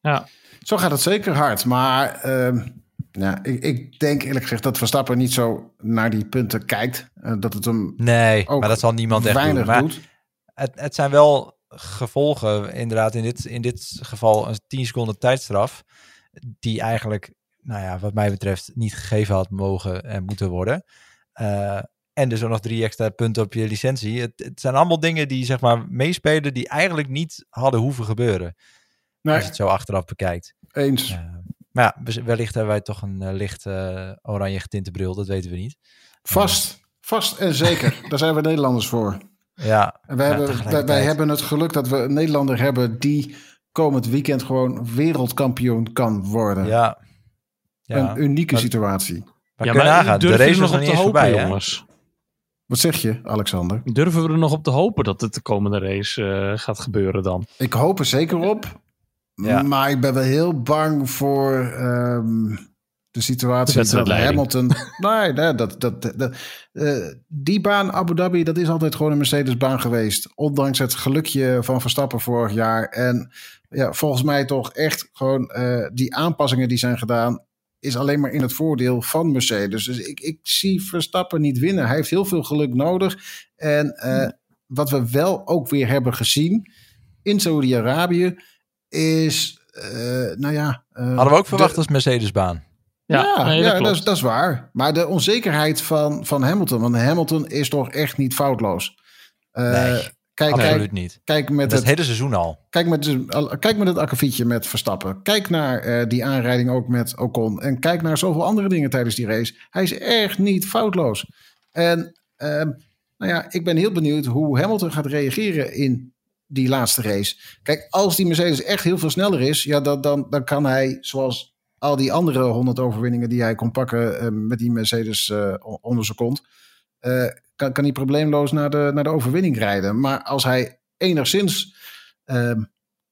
Ja. Zo gaat het zeker hard. Maar ehm, ja, ik, ik denk eerlijk gezegd dat Verstappen niet zo naar die punten kijkt. Eh, dat het hem Nee, ook maar dat zal niemand echt weinig doen. Maar doet. het, het zijn wel gevolgen, inderdaad, in dit, in dit geval een 10 seconden tijdstraf, die eigenlijk, nou ja, wat mij betreft, niet gegeven had mogen en moeten worden. Eh, en dus ook nog drie extra punten op je licentie. Het, het zijn allemaal dingen die, zeg maar, meespelen, die eigenlijk niet hadden hoeven gebeuren. Nee, Als je het zo achteraf bekijkt. eens. Eh, maar ja, we- wellicht hebben wij toch een eh, licht oranje getinte bril, dat weten we niet. Vast, vast en zeker. Daar zijn we Nederlanders voor. Ja, En wij, ja, hebben, wij, hebben het geluk dat we een Nederlander hebben die komend weekend gewoon wereldkampioen kan worden. Ja. ja. Een unieke Maar- situatie. Maar ja, nagaan, de race nog op niet te hopen, voorbij, hè? jongens? Wat zeg je, Alexander? Durven we er nog op te hopen dat het de komende race eh, gaat gebeuren dan? Ik hoop er zeker op. Ja. Maar ik ben wel heel bang voor ehm, de situatie De dat wedstrijdleiding. Hamilton. nee, nee, dat, dat, dat, eh, die baan Abu Dhabi, dat is altijd gewoon een Mercedes-baan geweest. Ondanks het gelukje van Verstappen vorig jaar. En ja, volgens mij toch echt gewoon eh, die aanpassingen die zijn gedaan. Is alleen maar in het voordeel van Mercedes. Dus ik, ik zie Verstappen niet winnen. Hij heeft heel veel geluk nodig. En eh, wat we wel ook weer hebben gezien in Saudi-Arabië is, eh, nou ja... eh, Hadden we ook verwacht de- als Mercedes-baan. Ja, nee, ja, dat dat, is, dat is waar. Maar de onzekerheid van, van Hamilton, want Hamilton is toch echt niet foutloos. Eh, Nee, kijk, Absoluut kijk, niet. kijk, met Dat het, het hele seizoen al. kijk, met, kijk met het akkefietje met Verstappen. Kijk naar eh, die aanrijding ook met Ocon. En kijk naar zoveel andere dingen tijdens die race. Hij is echt niet foutloos. En ehm, nou ja, ik ben heel benieuwd hoe Hamilton gaat reageren in die laatste race. Kijk, als die Mercedes echt heel veel sneller is, ja, dan, dan, dan kan hij, zoals al die andere 100 overwinningen die hij kon pakken eh, met die Mercedes eh, onder zijn kont, eh, kan, kan hij probleemloos naar de, naar de overwinning rijden. Maar als hij enigszins ehm,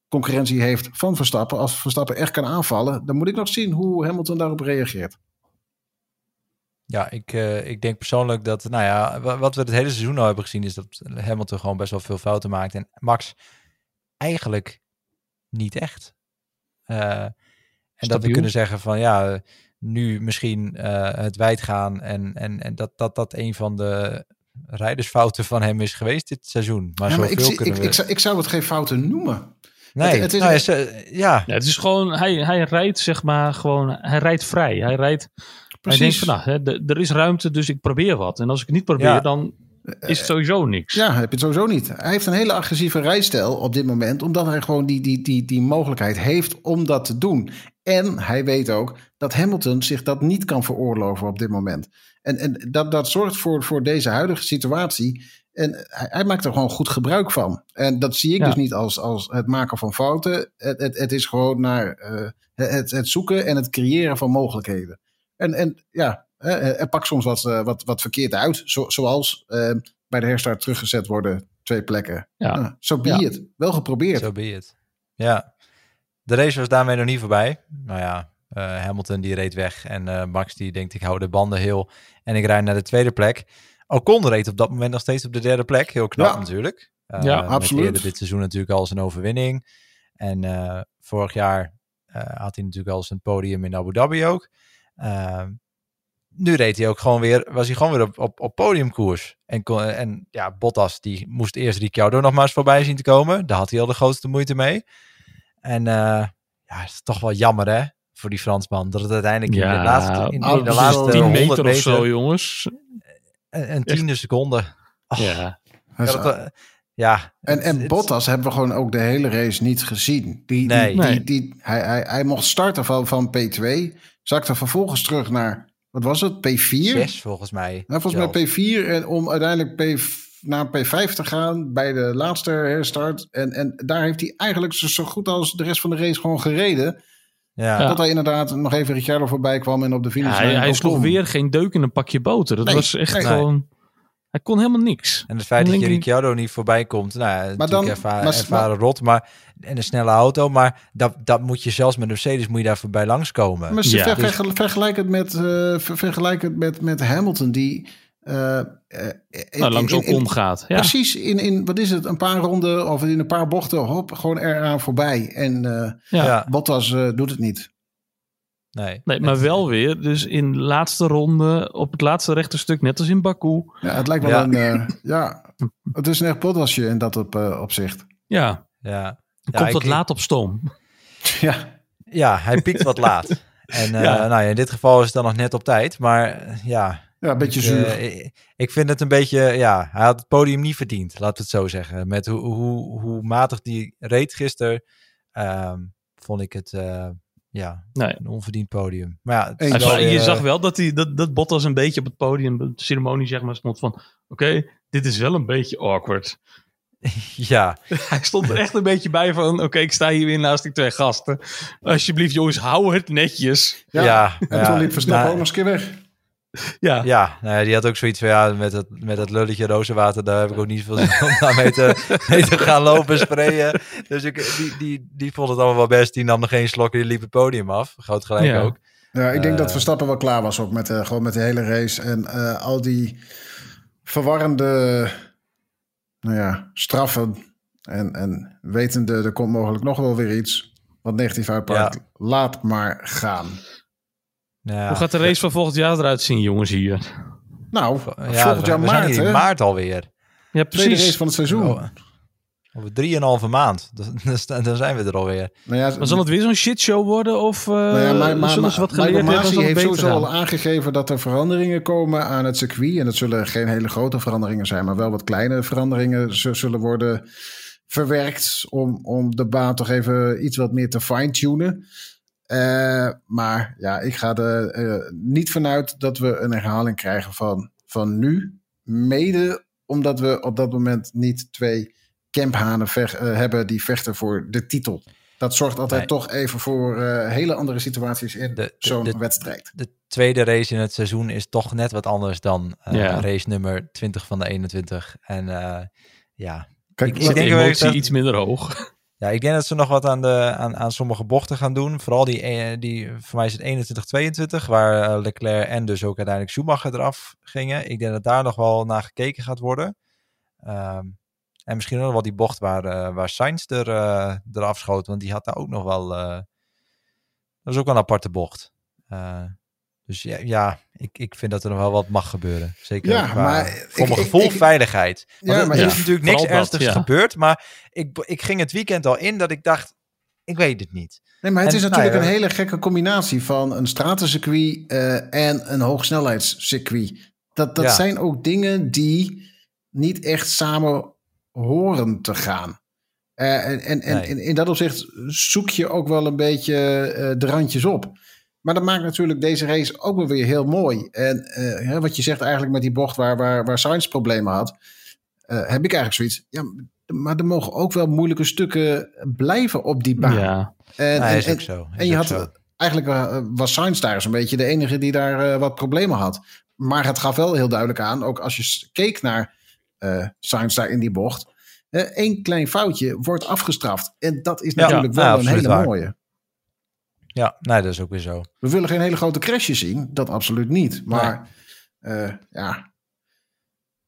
concurrentie heeft van Verstappen, als Verstappen echt kan aanvallen, dan moet ik nog zien hoe Hamilton daarop reageert. Ja, ik, ik denk persoonlijk dat, nou ja, wa- wat we het hele seizoen al hebben gezien, is dat Hamilton gewoon best wel veel fouten maakt. En Max eigenlijk niet echt. Eh, en dat we kunnen zeggen van ja, nu misschien eh, het wijd gaan. En, en, en dat, dat dat een van de rijdersfouten van hem is geweest dit seizoen. Maar Ja, maar zoveel ik, kunnen ik, we... ik, zou, ik zou het geen fouten noemen. nee, het- het is- nou ja, ja, Ja, het is gewoon, hij, hij rijdt zeg maar gewoon, hij rijdt vrij. Hij rijdt, hij denkt van nou, hè, de- er is ruimte, dus ik probeer wat. En als ik het niet probeer, Ja. dan is het sowieso niks. Ja, heb je het sowieso niet. Hij heeft een hele agressieve rijstijl op dit moment, omdat hij gewoon die, die, die, die mogelijkheid heeft om dat te doen. En hij weet ook dat Hamilton zich dat niet kan veroorloven op dit moment. En, en dat, dat zorgt voor, voor deze huidige situatie. En hij, hij maakt er gewoon goed gebruik van. En dat zie ik Ja. dus niet als, als het maken van fouten. Het, het, het is gewoon naar eh, het, het zoeken en het creëren van mogelijkheden. En, en ja, eh, er pakt soms wat, eh, wat, wat verkeerd uit. Zo, zoals eh, bij de herstart teruggezet worden twee plekken. Ja. Nou, Zo be Ja. it. Wel geprobeerd. Zo be it. Ja, de race was daarmee nog niet voorbij. Nou ja, eh, Hamilton die reed weg en eh, Max die denkt ik hou de banden heel en ik rijd naar de tweede plek. Ocon reed op dat moment nog steeds op de derde plek. Heel knap Ja. natuurlijk. Eh, Ja, absoluut. eerder dit seizoen natuurlijk al zijn overwinning. En eh, vorig jaar eh, had hij natuurlijk al zijn podium in Abu Dhabi ook. Nu reed hij ook gewoon weer, was hij gewoon weer op, op, op podiumkoers. En, kon, en ja, Bottas die moest eerst Ricciardo nog maar eens voorbij zien te komen. Daar had hij al de grootste moeite mee. En eh, ja, het is toch wel jammer hè, voor die Fransman. Dat het uiteindelijk in de Ja, laatste, in, in de laatste 10 100 meter meter, of zo, jongens. een, een tiende seconde. Oh, Ja. Dat ja, dat, eh, ja, En, en het- Bottas hebben we gewoon ook de hele race niet gezien. Die, Nee. die, die- hij, hij, hij mocht starten van, van P2. Zakte vervolgens terug naar, wat was het, P4? zes volgens mij. Nou, volgens mij P4 en om uiteindelijk P, naar P5 te gaan bij de laatste herstart. En, en daar heeft hij eigenlijk zo, zo goed als de rest van de race gewoon gereden. Ja. Dat hij inderdaad nog even Ricciardo voorbij kwam en op de Ja, finish hij, hij sloeg weer geen deuk in een pakje boter. Dat Nee, was echt nee. gewoon... Hij kon helemaal niks. En het feit dat je ik- Ricciardo niet voorbij komt, nou, ja, natuurlijk dan- erva- maar- ervaren rot, maar en een snelle auto, maar dat, dat moet je zelfs met Mercedes moet je daar voorbij langskomen. Maar ze- Ja. ver- Dus- vergel- vergelijk het met, eh, ver- vergelijk het met, met Hamilton, die. eh, eh, in- Nou, langs ook omgaat. Ja. Precies, in, in wat is het, een paar ronden of in een paar bochten, hop, gewoon eraan voorbij. En eh Ja. Bottas eh, doet het niet. Nee. Nee, maar wel weer. Dus in de laatste ronde, op het laatste rechte stuk, net als in Baku. Ja, het lijkt wel Ja. een. eh, ja, het is een echt Bottasje in dat op, eh, opzicht. Ja, Ja, hij Ja, komt ik- wat ik- laat op stoom. Ja, ja, hij piekt wat laat. En eh, Ja. nou ja, in dit geval is het dan nog net op tijd, maar ja, ja, een beetje ik, zuur. ik, ik vind het een beetje, ja, hij had het podium niet verdiend, laten we het zo zeggen. Met hoe, hoe, hoe matig die reed gisteren, ehm, vond ik het, eh, ja, Nee. een onverdiend podium. Maar ja, het is wel je zag wel dat, hij, dat, dat Bottas een beetje op het podium, de ceremonie zeg maar, stond van... Oké, dit is wel een beetje awkward. ja, Hij stond er echt een beetje bij van... Oké, ik sta hier weer naast die twee gasten. Alsjeblieft jongens, hou het netjes. ja. ja, en ja, toen liep Verstappen ook nog eens een keer weg. Ja, Ja, nou ja, die had ook zoiets van ja, met het, met het lulletje rozenwater, daar heb ik ook niet veel zin om daarmee te, mee te gaan lopen sprayen. Dus ik, die, die, die vond het allemaal wel best. Die nam er geen slok en die liep het podium af. Groot gelijk Ja. ook. Ja, ik denk dat Eh. Verstappen wel klaar was ook met, eh, gewoon met de hele race. En eh, al die verwarrende nou ja, straffen. En, en wetende, er komt mogelijk nog wel weer iets wat negatief uitpakt. Laat maar gaan. Nou Hoe gaat de race van volgend jaar eruit zien, jongens, hier? Nou, ja, volgend jaar we zijn maart, hier in hè? maart alweer. Ja, Tweede race precies. van het seizoen. Oh, Over drieënhalve maand. Dus, dan dan zijn we er alweer. Nou ja, Maar zal het weer zo'n shitshow worden? Of Nou ja, maar, maar, zullen ze wat maar- geleerd hebben? Masi heeft sowieso al aangegeven dat er veranderingen komen aan het circuit. En dat zullen geen hele grote veranderingen zijn, maar wel wat kleine veranderingen zullen worden verwerkt om, om de baan toch even iets wat meer te fine-tunen. Eh, maar ja, ik ga er eh, niet vanuit dat we een herhaling krijgen van, van nu. Mede omdat we op dat moment niet twee camphanen eh, hebben die vechten voor de titel. Dat zorgt altijd Nee. toch even voor eh, hele andere situaties in zo'n de- wedstrijd. De tweede race in het seizoen is toch net wat anders dan eh, Ja. race nummer 20 van de 21. En eh, ja, Kijk, ik- ik de denk emotie dat- iets minder hoog? Ja, ik denk dat ze nog wat aan, de, aan, aan sommige bochten gaan doen. Vooral die, eh, die voor mij is het 21, 22, waar eh, Leclerc en dus ook uiteindelijk Schumacher eraf gingen. Ik denk dat daar nog wel naar gekeken gaat worden. Ehm, en misschien ook nog wel die bocht waar, eh, waar Sainz er, eh, eraf schoot, want die had daar ook nog wel... dat was ook wel een aparte bocht. Dus ja, ja ik, ik vind dat er nog wel wat mag gebeuren. Zeker Ja, qua- maar voor ik- mijn gevoel ik- veiligheid. Want Ja, er- maar er ja, is natuurlijk niks ernstigs ja. gebeurd, maar ik, ik ging het weekend al in dat ik dacht, ik weet het niet. Nee, maar het En, is natuurlijk nou ja, een hele gekke combinatie van een stratencircuit eh, en een hoogsnelheidscircuit. Dat, dat Ja. zijn ook dingen die niet echt samen horen te gaan. Eh, en en, en Nee. in, in dat opzicht zoek je ook wel een beetje eh, de randjes op. Maar dat maakt natuurlijk deze race ook wel weer heel mooi. En eh, hè, wat je zegt eigenlijk met die bocht waar, waar, waar Sainz problemen had, eh, heb ik eigenlijk zoiets. Ja, maar er mogen ook wel moeilijke stukken blijven op die baan. Ja. En, is en- ook zo. Is en je had zo. eigenlijk eh, was Sainz daar zo'n beetje de enige die daar eh, wat problemen had. Maar het gaf wel heel duidelijk aan, ook als je keek naar eh Sainz daar in die bocht. Eén klein foutje wordt afgestraft. En dat is natuurlijk ja, wel een hele waar. mooie. Ja, nee, dat is ook weer zo. We willen geen hele grote crashes zien. Dat absoluut niet. Maar eh, ja,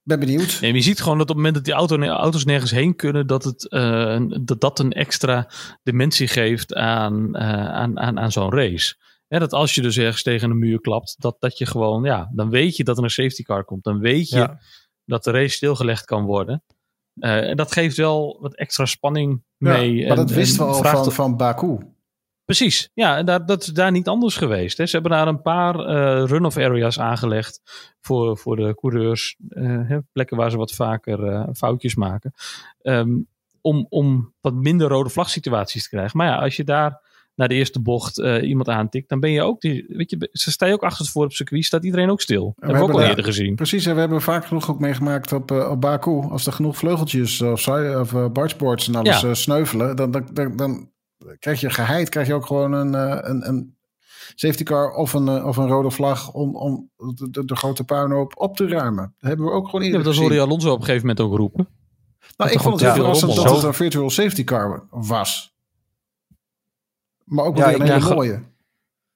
ben benieuwd. Nee, maar je ziet gewoon dat op het moment dat die auto, auto's nergens heen kunnen, dat, het, eh, dat dat een extra dimensie geeft aan, eh, aan, aan, aan zo'n race. Hè, dat als je dus ergens tegen een muur klapt, dat, dat je gewoon, ja, dan weet je dat er een safety car komt. Dan weet je Ja. dat de race stilgelegd kan worden. Eh, en dat geeft wel wat extra spanning mee. Ja, maar en- dat wisten en we al van, van Baku. Precies, ja, en daar, dat is daar niet anders geweest. Hè. Ze hebben daar een paar eh, run-off areas aangelegd voor, voor de coureurs. eh, hè, plekken waar ze wat vaker eh, foutjes maken. Ehm, om, om wat minder rode vlag situaties te krijgen. Maar ja, als je daar naar de eerste bocht iemand aantikt, dan ben je ook, die, weet je, ze sta je ook achter het voor op circuit, staat iedereen ook stil. Dat hebben we ook al eerder gezien. Precies, en we hebben vaak genoeg ook meegemaakt op, op Baku. Als er genoeg vleugeltjes of, of uh, bargeboards en alles Ja. sneuvelen, dan, dan, dan, dan krijg je geheid, krijg je ook gewoon een, eh, een, een safety car of een, eh, of een rode vlag om, om de, de, de grote puinhoop op te ruimen. Dat hebben we ook gewoon Ja, eerder dat gezien. hoorde je Alonso op een gegeven moment ook roepen. Nou, ik vond het heel verrassend dat het een virtual safety car was. Maar ook wel Ja, een hele ja, mooie.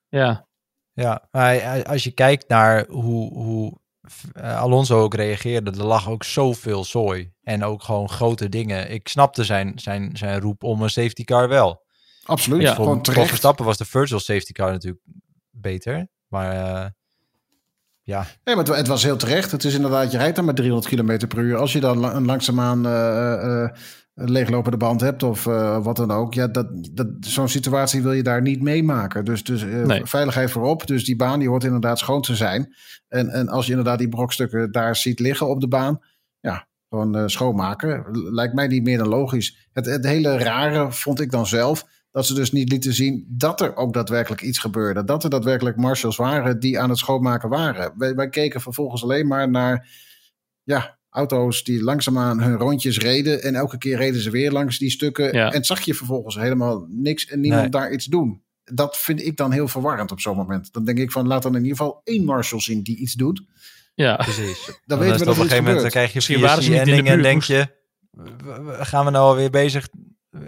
Ja, Ja, maar als je kijkt naar hoe, hoe eh, Alonso ook reageerde, er lag ook zoveel zooi. En ook gewoon grote dingen. Ik snapte zijn, zijn, zijn roep om een safety car wel. Absoluut, Ja, gewoon terecht. Verstappen was de virtual safety car natuurlijk beter. Maar eh, ja, Nee, maar het, het was heel terecht. Het is inderdaad, je rijdt dan met 300 km per uur. Als je dan la- een langzaamaan eh, eh, een leeglopende band hebt of eh, wat dan ook. Ja, dat, dat, zo'n situatie wil je daar niet meemaken. Dus, dus Nee. veiligheid voorop. Dus die baan die hoort inderdaad schoon te zijn. En, en als je inderdaad die brokstukken daar ziet liggen op de baan. Ja, gewoon eh, schoonmaken. Lijkt mij niet meer dan logisch. Het, het hele rare vond ik dan zelf. Dat ze dus niet lieten zien dat er ook daadwerkelijk iets gebeurde. Dat er daadwerkelijk marshals waren die aan het schoonmaken waren. Wij, wij keken vervolgens alleen maar naar ja, auto's die langzaamaan hun rondjes reden. En elke keer reden ze weer langs die stukken. Ja. En zag je vervolgens helemaal niks en niemand Nee. daar iets doen. dat vind ik dan heel verwarrend op zo'n moment. Dan denk ik van, laat dan in ieder geval één Marshall zien die iets doet. Ja, Precies. Dan, Dan weten we dat op er een iets gegeven moment dan krijg je Misschien via waren ze niet in de ending en denk je, gaan we nou alweer bezig?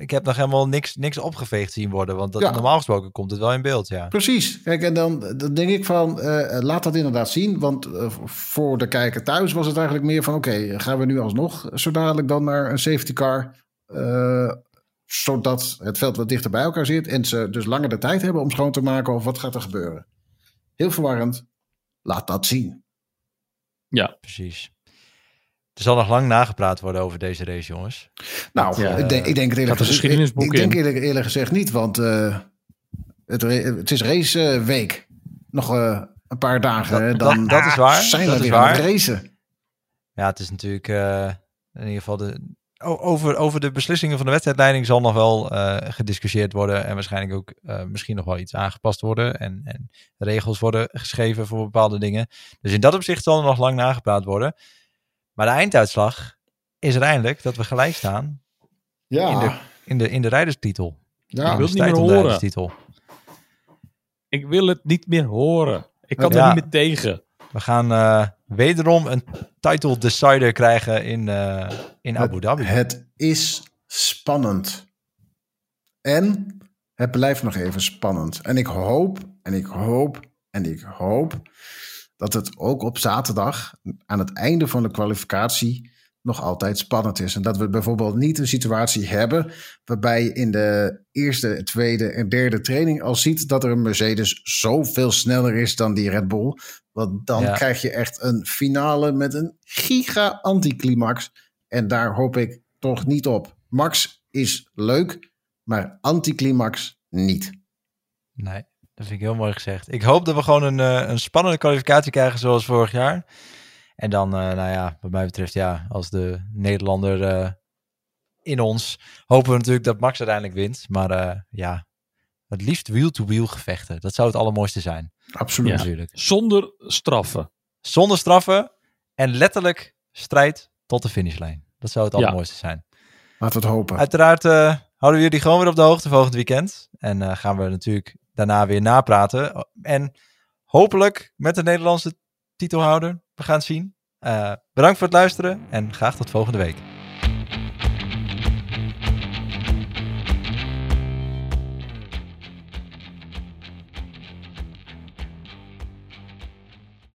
Ik heb nog helemaal niks, niks opgeveegd zien worden, want dat, Ja. normaal gesproken komt het wel in beeld, ja. Precies. Kijk, en dan, dan denk ik van, eh, laat dat inderdaad zien. Want eh, voor de kijker thuis was het eigenlijk meer van... oké, gaan we nu alsnog zo dadelijk dan naar een safety car... eh, zodat het veld wat dichter bij elkaar zit... en ze dus langer de tijd hebben om schoon te maken... of wat gaat er gebeuren. Heel verwarrend. Laat dat zien. Precies. Er zal nog lang nagepraat worden over deze race, jongens. Nou, Ja, ik, denk, ik denk het eerlijk gezegd... Ik, geschiedenisboek ik denk eerlijk, eerlijk gezegd niet, want... eh, het, het is raceweek. Nog eh, een paar dagen. hè, Dat- dan dat is waar, zijn dat we is weer waar. racen. Ja, het is natuurlijk eh, in ieder geval de. Over, over de beslissingen van de wedstrijdleiding zal nog wel eh, gediscussieerd worden. En waarschijnlijk ook eh, misschien nog wel iets aangepast worden. En, en regels worden geschreven voor bepaalde dingen. Dus in dat opzicht zal er nog lang nagepraat worden. Maar de einduitslag is uiteindelijk dat we gelijk staan Ja, in de, in de, in de rijderstitel. ja. In wil de het niet meer horen. rijderstitel. ik wil het niet meer horen. Ik kan Ja. er niet meer tegen. We gaan eh, wederom een title decider krijgen in, eh, in Abu Dhabi. Het is spannend. En het blijft nog even spannend. En ik hoop, en ik hoop, en ik hoop dat het ook op zaterdag aan het einde van de kwalificatie nog altijd spannend is. En dat we bijvoorbeeld niet een situatie hebben waarbij je in de eerste, tweede en derde training al ziet dat er een Mercedes zoveel sneller is dan die Red Bull. Want dan Ja. krijg je echt een finale met een giga anticlimax. En daar hoop ik toch niet op. Max is leuk, maar anticlimax niet. Nee, dat vind ik heel mooi gezegd. Ik hoop dat we gewoon een, eh, een spannende kwalificatie krijgen zoals vorig jaar. En dan, eh, nou ja, wat mij betreft, ja, als de Nederlander eh, in ons, hopen we natuurlijk dat Max uiteindelijk wint. Maar eh, ja, het liefst wheel-to-wheel gevechten. Dat zou het allermooiste zijn, Absoluut. Ja. natuurlijk. Zonder straffen. Zonder straffen en letterlijk strijd tot de finishlijn. Dat zou het Ja. allermooiste zijn. Laten we het hopen. Uiteraard eh, houden we jullie gewoon weer op de hoogte volgend weekend. En eh, gaan we natuurlijk daarna weer napraten. En hopelijk met de Nederlandse titelhouder. We gaan het zien. Eh, bedankt voor het luisteren en graag tot volgende week.